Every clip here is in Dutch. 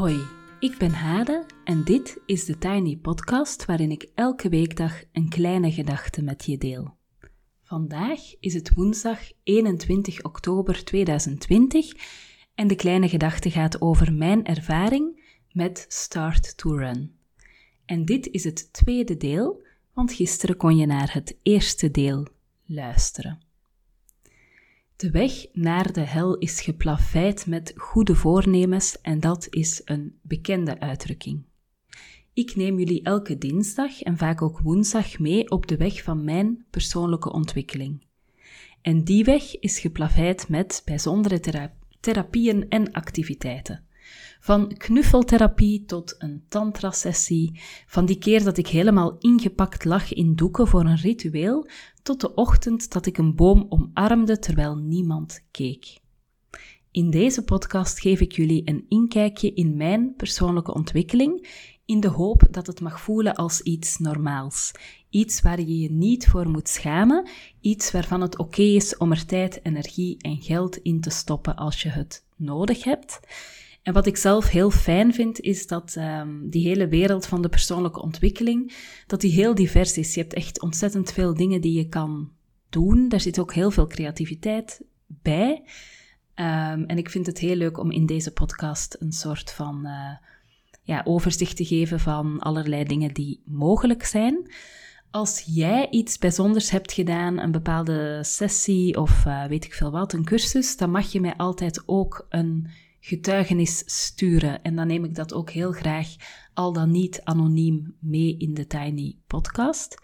Hoi, ik ben Hade en dit is de Tiny Podcast waarin ik elke weekdag een kleine gedachte met je deel. Vandaag is het woensdag 21 oktober 2020 en de kleine gedachte gaat over mijn ervaring met Start to Run. En dit is het tweede deel, want gisteren kon je naar het eerste deel luisteren. De weg naar de hel is geplaveid met goede voornemens en dat is een bekende uitdrukking. Ik neem jullie elke dinsdag en vaak ook woensdag mee op de weg van mijn persoonlijke ontwikkeling. En die weg is geplaveid met bijzondere therapieën en activiteiten. Van knuffeltherapie tot een tantra-sessie, van die keer dat ik helemaal ingepakt lag in doeken voor een ritueel, tot de ochtend dat ik een boom omarmde terwijl niemand keek. In deze podcast geef ik jullie een inkijkje in mijn persoonlijke ontwikkeling, in de hoop dat het mag voelen als iets normaals. Iets waar je je niet voor moet schamen, iets waarvan het oké is om er tijd, energie en geld in te stoppen als je het nodig hebt. En wat ik zelf heel fijn vind, is dat um, die hele wereld van de persoonlijke ontwikkeling, dat die heel divers is. Je hebt echt ontzettend veel dingen die je kan doen. Daar zit ook heel veel creativiteit bij. Um, en ik vind het heel leuk om in deze podcast een soort van uh, ja, overzicht te geven van allerlei dingen die mogelijk zijn. Als jij iets bijzonders hebt gedaan, een bepaalde sessie of uh, weet ik veel wat, een cursus, dan mag je mij altijd ook een getuigenis sturen. En dan neem ik dat ook heel graag al dan niet anoniem mee in de Tiny Podcast.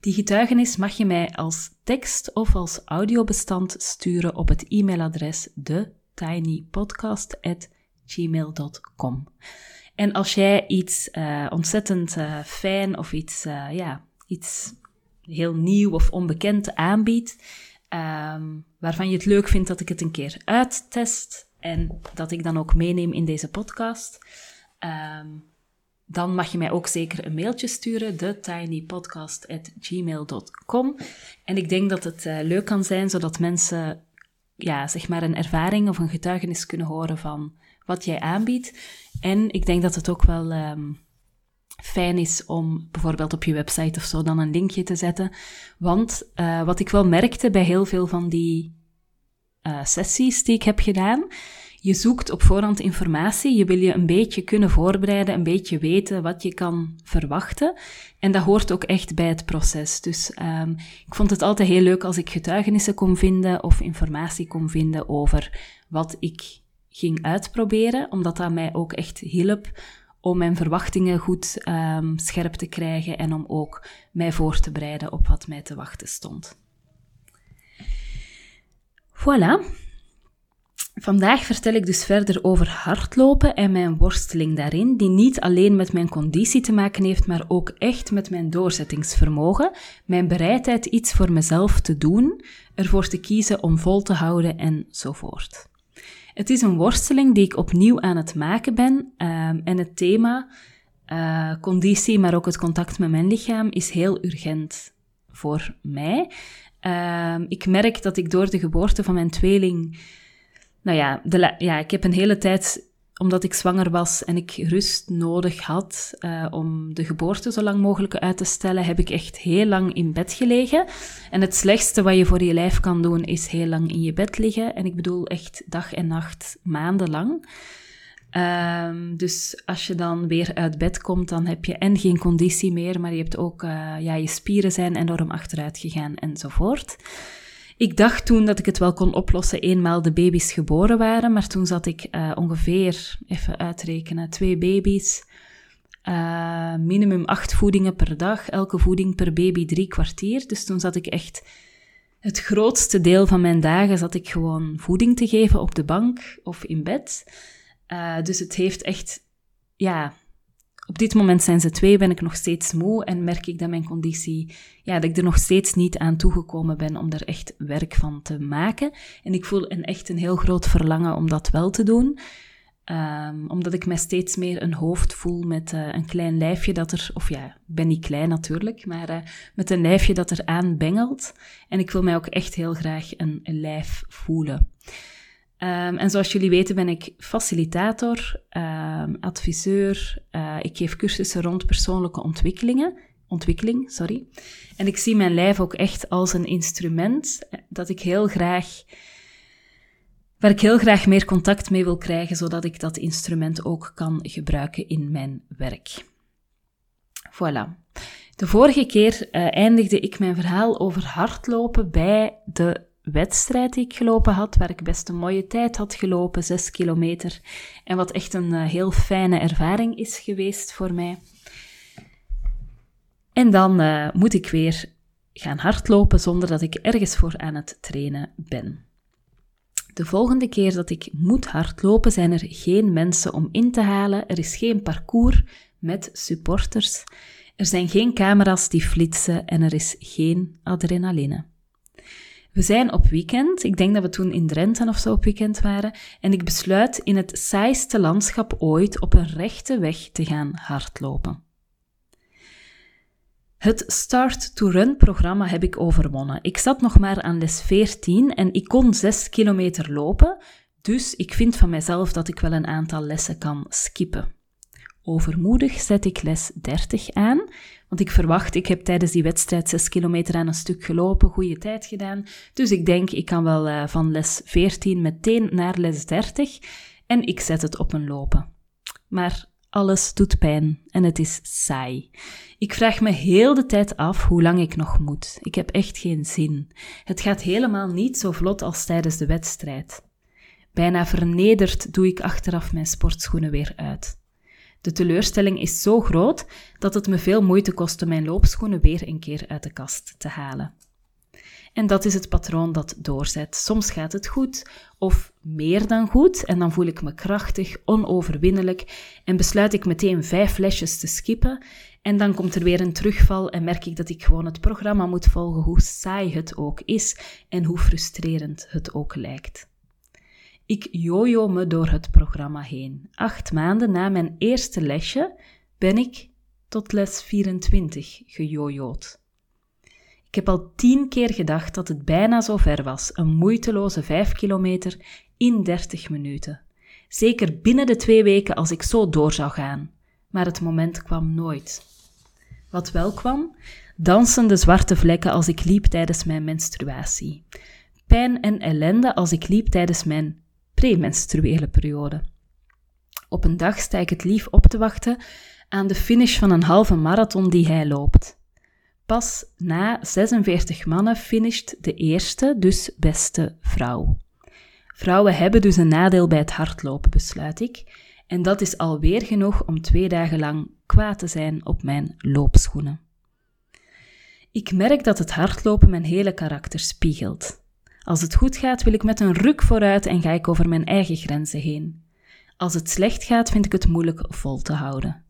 Die getuigenis mag je mij als tekst of als audiobestand sturen op het e-mailadres thetinypodcast.gmail.com. En als jij iets uh, ontzettend uh, fijn of iets, uh, ja, iets heel nieuw of onbekend aanbiedt, um, waarvan je het leuk vindt dat ik het een keer uittest, en dat ik dan ook meeneem in deze podcast. Um, dan mag je mij ook zeker een mailtje sturen, thetinypodcast.gmail.com. En ik denk dat het uh, leuk kan zijn, zodat mensen ja, zeg maar een ervaring of een getuigenis kunnen horen van wat jij aanbiedt. En ik denk dat het ook wel um, fijn is om bijvoorbeeld op je website of zo dan een linkje te zetten. Want uh, wat ik wel merkte bij heel veel van die uh, sessies die ik heb gedaan. Je zoekt op voorhand informatie, je wil je een beetje kunnen voorbereiden, een beetje weten wat je kan verwachten. En dat hoort ook echt bij het proces. Dus um, ik vond het altijd heel leuk als ik getuigenissen kon vinden of informatie kon vinden over wat ik ging uitproberen, omdat dat mij ook echt hielp om mijn verwachtingen goed um, scherp te krijgen en om ook mij voor te bereiden op wat mij te wachten stond. Voilà. Vandaag vertel ik dus verder over hardlopen en mijn worsteling daarin, die niet alleen met mijn conditie te maken heeft, maar ook echt met mijn doorzettingsvermogen, mijn bereidheid iets voor mezelf te doen, ervoor te kiezen om vol te houden enzovoort. Het is een worsteling die ik opnieuw aan het maken ben um, en het thema uh, conditie, maar ook het contact met mijn lichaam is heel urgent voor mij. Uh, ik merk dat ik door de geboorte van mijn tweeling. Nou ja, de, ja, ik heb een hele tijd, omdat ik zwanger was en ik rust nodig had uh, om de geboorte zo lang mogelijk uit te stellen, heb ik echt heel lang in bed gelegen. En het slechtste wat je voor je lijf kan doen, is heel lang in je bed liggen. En ik bedoel echt dag en nacht, maandenlang. Um, dus als je dan weer uit bed komt, dan heb je en geen conditie meer, maar je hebt ook, uh, ja, je spieren zijn enorm achteruit gegaan enzovoort. Ik dacht toen dat ik het wel kon oplossen eenmaal de baby's geboren waren, maar toen zat ik uh, ongeveer, even uitrekenen, twee baby's, uh, minimum acht voedingen per dag, elke voeding per baby drie kwartier. Dus toen zat ik echt het grootste deel van mijn dagen zat ik gewoon voeding te geven op de bank of in bed. Uh, dus het heeft echt, ja, op dit moment zijn ze twee, ben ik nog steeds moe en merk ik dat mijn conditie, ja, dat ik er nog steeds niet aan toegekomen ben om er echt werk van te maken. En ik voel een, echt een heel groot verlangen om dat wel te doen. Um, omdat ik me steeds meer een hoofd voel met uh, een klein lijfje dat er, of ja, ik ben niet klein natuurlijk, maar uh, met een lijfje dat er aan bengelt. En ik wil mij ook echt heel graag een, een lijf voelen. Ehm, en zoals jullie weten ben ik facilitator, ehm, adviseur. Uh, ik geef cursussen rond persoonlijke ontwikkelingen, ontwikkeling. Sorry. En ik zie mijn lijf ook echt als een instrument eh, dat ik heel graag, waar ik heel graag meer contact mee wil krijgen, zodat ik dat instrument ook kan gebruiken in mijn werk. Voilà. De vorige keer uh, eindigde ik mijn verhaal over hardlopen bij de wedstrijd die ik gelopen had, waar ik best een mooie tijd had gelopen, 6 kilometer. En wat echt een uh, heel fijne ervaring is geweest voor mij. En dan uh, moet ik weer gaan hardlopen zonder dat ik ergens voor aan het trainen ben. De volgende keer dat ik moet hardlopen, zijn er geen mensen om in te halen. Er is geen parcours met supporters. Er zijn geen camera's die flitsen en er is geen adrenaline. We zijn op weekend. Ik denk dat we toen in Drenthe of zo op weekend waren. En ik besluit in het saaiste landschap ooit op een rechte weg te gaan hardlopen. Het Start to Run programma heb ik overwonnen. Ik zat nog maar aan les 14 en ik kon 6 kilometer lopen. Dus ik vind van mezelf dat ik wel een aantal lessen kan skippen. Overmoedig zet ik les 30 aan, ik verwacht, ik heb tijdens die wedstrijd 6 kilometer aan een stuk gelopen, goede tijd gedaan. Dus ik denk, ik kan wel uh, van les 14 meteen naar les 30 en ik zet het op een lopen. Maar alles doet pijn en het is saai. Ik vraag me heel de tijd af hoe lang ik nog moet. Ik heb echt geen zin. Het gaat helemaal niet zo vlot als tijdens de wedstrijd. Bijna vernederd doe ik achteraf mijn sportschoenen weer uit. De teleurstelling is zo groot dat het me veel moeite kostte mijn loopschoenen weer een keer uit de kast te halen. En dat is het patroon dat doorzet. Soms gaat het goed, of meer dan goed, en dan voel ik me krachtig, onoverwinnelijk en besluit ik meteen vijf flesjes te skippen. En dan komt er weer een terugval en merk ik dat ik gewoon het programma moet volgen, hoe saai het ook is en hoe frustrerend het ook lijkt. Ik jojo me door het programma heen. Acht maanden na mijn eerste lesje ben ik tot les 24 gejojoed. Ik heb al tien keer gedacht dat het bijna zo ver was, een moeiteloze 5 kilometer in 30 minuten. Zeker binnen de twee weken als ik zo door zou gaan. Maar het moment kwam nooit. Wat wel kwam? Dansende zwarte vlekken als ik liep tijdens mijn menstruatie. Pijn en ellende als ik liep tijdens mijn premenstruele periode. Op een dag sta ik het lief op te wachten aan de finish van een halve marathon die hij loopt. Pas na 46 mannen finisht de eerste, dus beste vrouw. Vrouwen hebben dus een nadeel bij het hardlopen, besluit ik, en dat is alweer genoeg om twee dagen lang kwaad te zijn op mijn loopschoenen. Ik merk dat het hardlopen mijn hele karakter spiegelt. Als het goed gaat, wil ik met een ruk vooruit en ga ik over mijn eigen grenzen heen. Als het slecht gaat, vind ik het moeilijk vol te houden.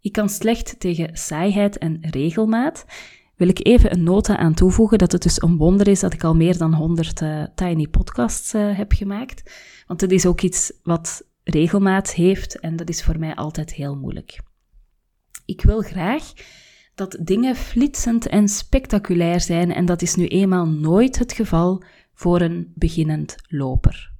Ik kan slecht tegen saaiheid en regelmaat. Wil ik even een nota aan toevoegen dat het dus een wonder is dat ik al meer dan 100 uh, eh, tiny podcasts uh, heb gemaakt. Want het is ook iets wat regelmaat heeft en dat is voor mij altijd heel moeilijk. Ik wil graag dat dingen flitsend en spectaculair zijn en dat is nu eenmaal nooit het geval voor een beginnend loper.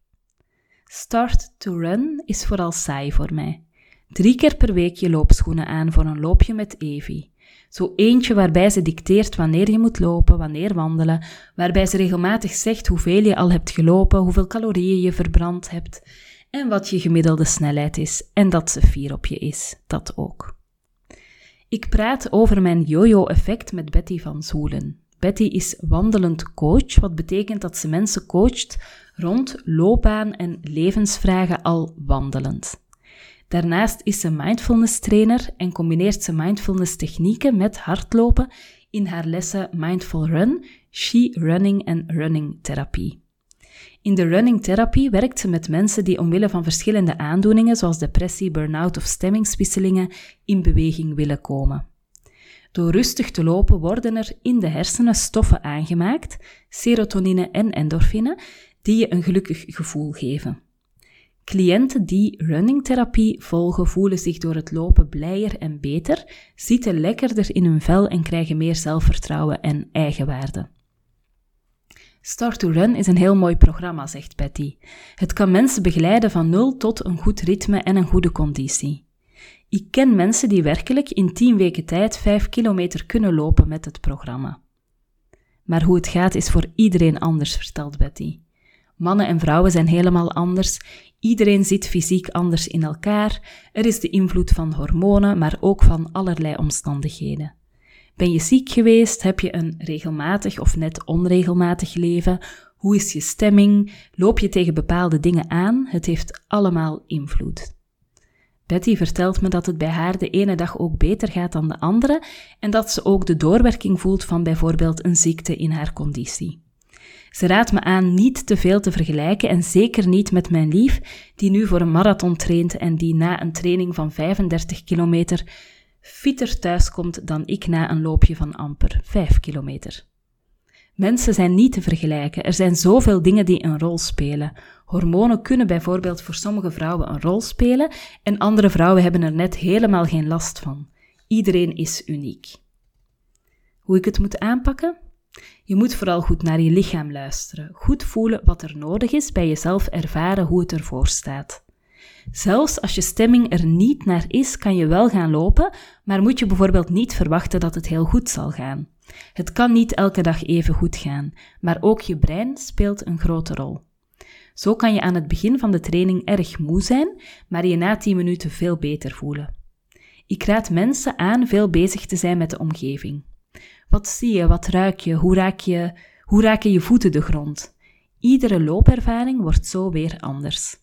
Start to run is vooral saai voor mij. Drie keer per week je loopschoenen aan voor een loopje met Evie. Zo eentje waarbij ze dicteert wanneer je moet lopen, wanneer wandelen, waarbij ze regelmatig zegt hoeveel je al hebt gelopen, hoeveel calorieën je verbrand hebt en wat je gemiddelde snelheid is en dat ze fier op je is, dat ook. Ik praat over mijn yo-yo-effect met Betty van Zoelen. Betty is wandelend coach, wat betekent dat ze mensen coacht rond loopbaan en levensvragen al wandelend. Daarnaast is ze mindfulness trainer en combineert ze mindfulness technieken met hardlopen in haar lessen Mindful Run, She Running en Running Therapie. In de running therapie werkt ze met mensen die omwille van verschillende aandoeningen zoals depressie, burn-out of stemmingswisselingen in beweging willen komen. Door rustig te lopen worden er in de hersenen stoffen aangemaakt, serotonine en endorfine, die je een gelukkig gevoel geven. Cliënten die runningtherapie volgen voelen zich door het lopen blijer en beter, zitten lekkerder in hun vel en krijgen meer zelfvertrouwen en eigenwaarde. Start to Run is een heel mooi programma, zegt Betty. Het kan mensen begeleiden van nul tot een goed ritme en een goede conditie. Ik ken mensen die werkelijk in 10 weken tijd 5 kilometer kunnen lopen met het programma. Maar hoe het gaat is voor iedereen anders, vertelt Betty. Mannen en vrouwen zijn helemaal anders. Iedereen zit fysiek anders in elkaar. Er is de invloed van hormonen, maar ook van allerlei omstandigheden. Ben je ziek geweest? Heb je een regelmatig of net onregelmatig leven? Hoe is je stemming? Loop je tegen bepaalde dingen aan? Het heeft allemaal invloed. Betty vertelt me dat het bij haar de ene dag ook beter gaat dan de andere en dat ze ook de doorwerking voelt van bijvoorbeeld een ziekte in haar conditie. Ze raadt me aan niet te veel te vergelijken en zeker niet met mijn lief, die nu voor een marathon traint en die na een training van 35 kilometer fitter thuiskomt dan ik na een loopje van amper 5 kilometer. Mensen zijn niet te vergelijken. Er zijn zoveel dingen die een rol spelen. Hormonen kunnen bijvoorbeeld voor sommige vrouwen een rol spelen en andere vrouwen hebben er net helemaal geen last van. Iedereen is uniek. Hoe ik het moet aanpakken? Je moet vooral goed naar je lichaam luisteren, goed voelen wat er nodig is, bij jezelf ervaren hoe het ervoor staat. Zelfs als je stemming er niet naar is, kan je wel gaan lopen, maar moet je bijvoorbeeld niet verwachten dat het heel goed zal gaan. Het kan niet elke dag even goed gaan, maar ook je brein speelt een grote rol. Zo kan je aan het begin van de training erg moe zijn, maar je na 10 minuten veel beter voelen. Ik raad mensen aan veel bezig te zijn met de omgeving. Wat zie je, wat ruik je, hoe, raak je, hoe raken je voeten de grond? Iedere loopervaring wordt zo weer anders.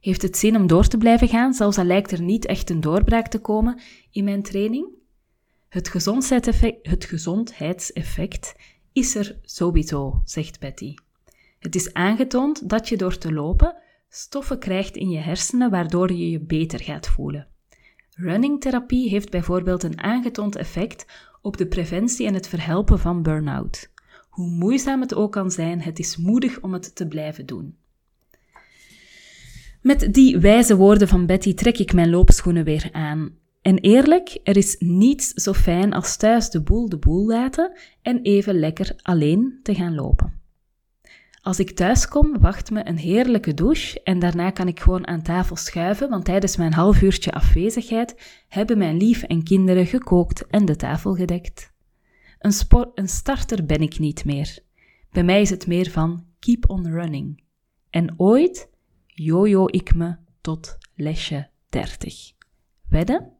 Heeft het zin om door te blijven gaan, zelfs al lijkt er niet echt een doorbraak te komen in mijn training? Het gezondheidseffect, het gezondheidseffect is er sowieso, zegt Betty. Het is aangetoond dat je door te lopen stoffen krijgt in je hersenen waardoor je je beter gaat voelen. Runningtherapie heeft bijvoorbeeld een aangetoond effect op de preventie en het verhelpen van burn-out. Hoe moeizaam het ook kan zijn, het is moedig om het te blijven doen. Met die wijze woorden van Betty trek ik mijn loopschoenen weer aan. En eerlijk, er is niets zo fijn als thuis de boel de boel laten en even lekker alleen te gaan lopen. Als ik thuis kom, wacht me een heerlijke douche en daarna kan ik gewoon aan tafel schuiven, want tijdens mijn half uurtje afwezigheid hebben mijn lief en kinderen gekookt en de tafel gedekt. Een, een starter ben ik niet meer. Bij mij is het meer van keep on running. En ooit jojo ik me tot lesje 30. Wedden?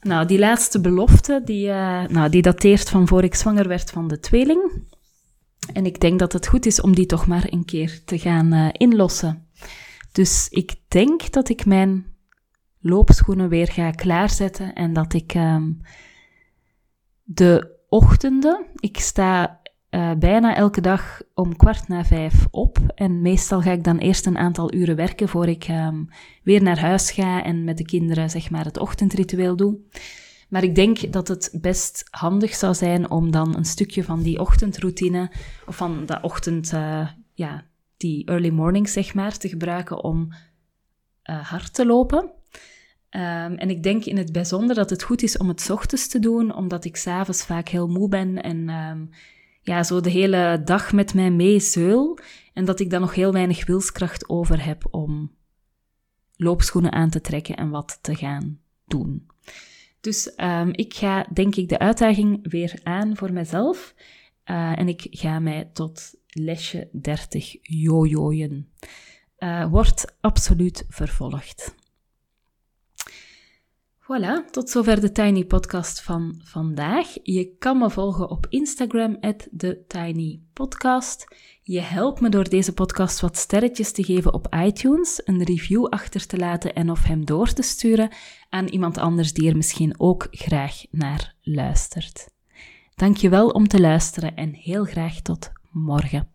Nou, die laatste belofte, die, uh, nou, die dateert van voor ik zwanger werd van de tweeling. En ik denk dat het goed is om die toch maar een keer te gaan uh, inlossen. Dus ik denk dat ik mijn loopschoenen weer ga klaarzetten en dat ik um, de ochtenden, ik sta uh, bijna elke dag om kwart na vijf op. En meestal ga ik dan eerst een aantal uren werken voor ik um, weer naar huis ga en met de kinderen zeg maar het ochtendritueel doe. Maar ik denk dat het best handig zou zijn om dan een stukje van die ochtendroutine, of van de ochtend, uh, ja, die early morning zeg maar, te gebruiken om uh, hard te lopen. Um, en ik denk in het bijzonder dat het goed is om het ochtends te doen, omdat ik s'avonds vaak heel moe ben en um, ja, zo de hele dag met mij mee zeul. En dat ik dan nog heel weinig wilskracht over heb om loopschoenen aan te trekken en wat te gaan doen. Dus um, ik ga, denk ik, de uitdaging weer aan voor mezelf. Uh, en ik ga mij tot lesje 30 jojoen. Uh, wordt absoluut vervolgd. Voilà, tot zover de Tiny Podcast van vandaag. Je kan me volgen op Instagram, TheTinyPodcast. Je helpt me door deze podcast wat sterretjes te geven op iTunes, een review achter te laten en of hem door te sturen aan iemand anders die er misschien ook graag naar luistert. Dankjewel om te luisteren en heel graag tot morgen.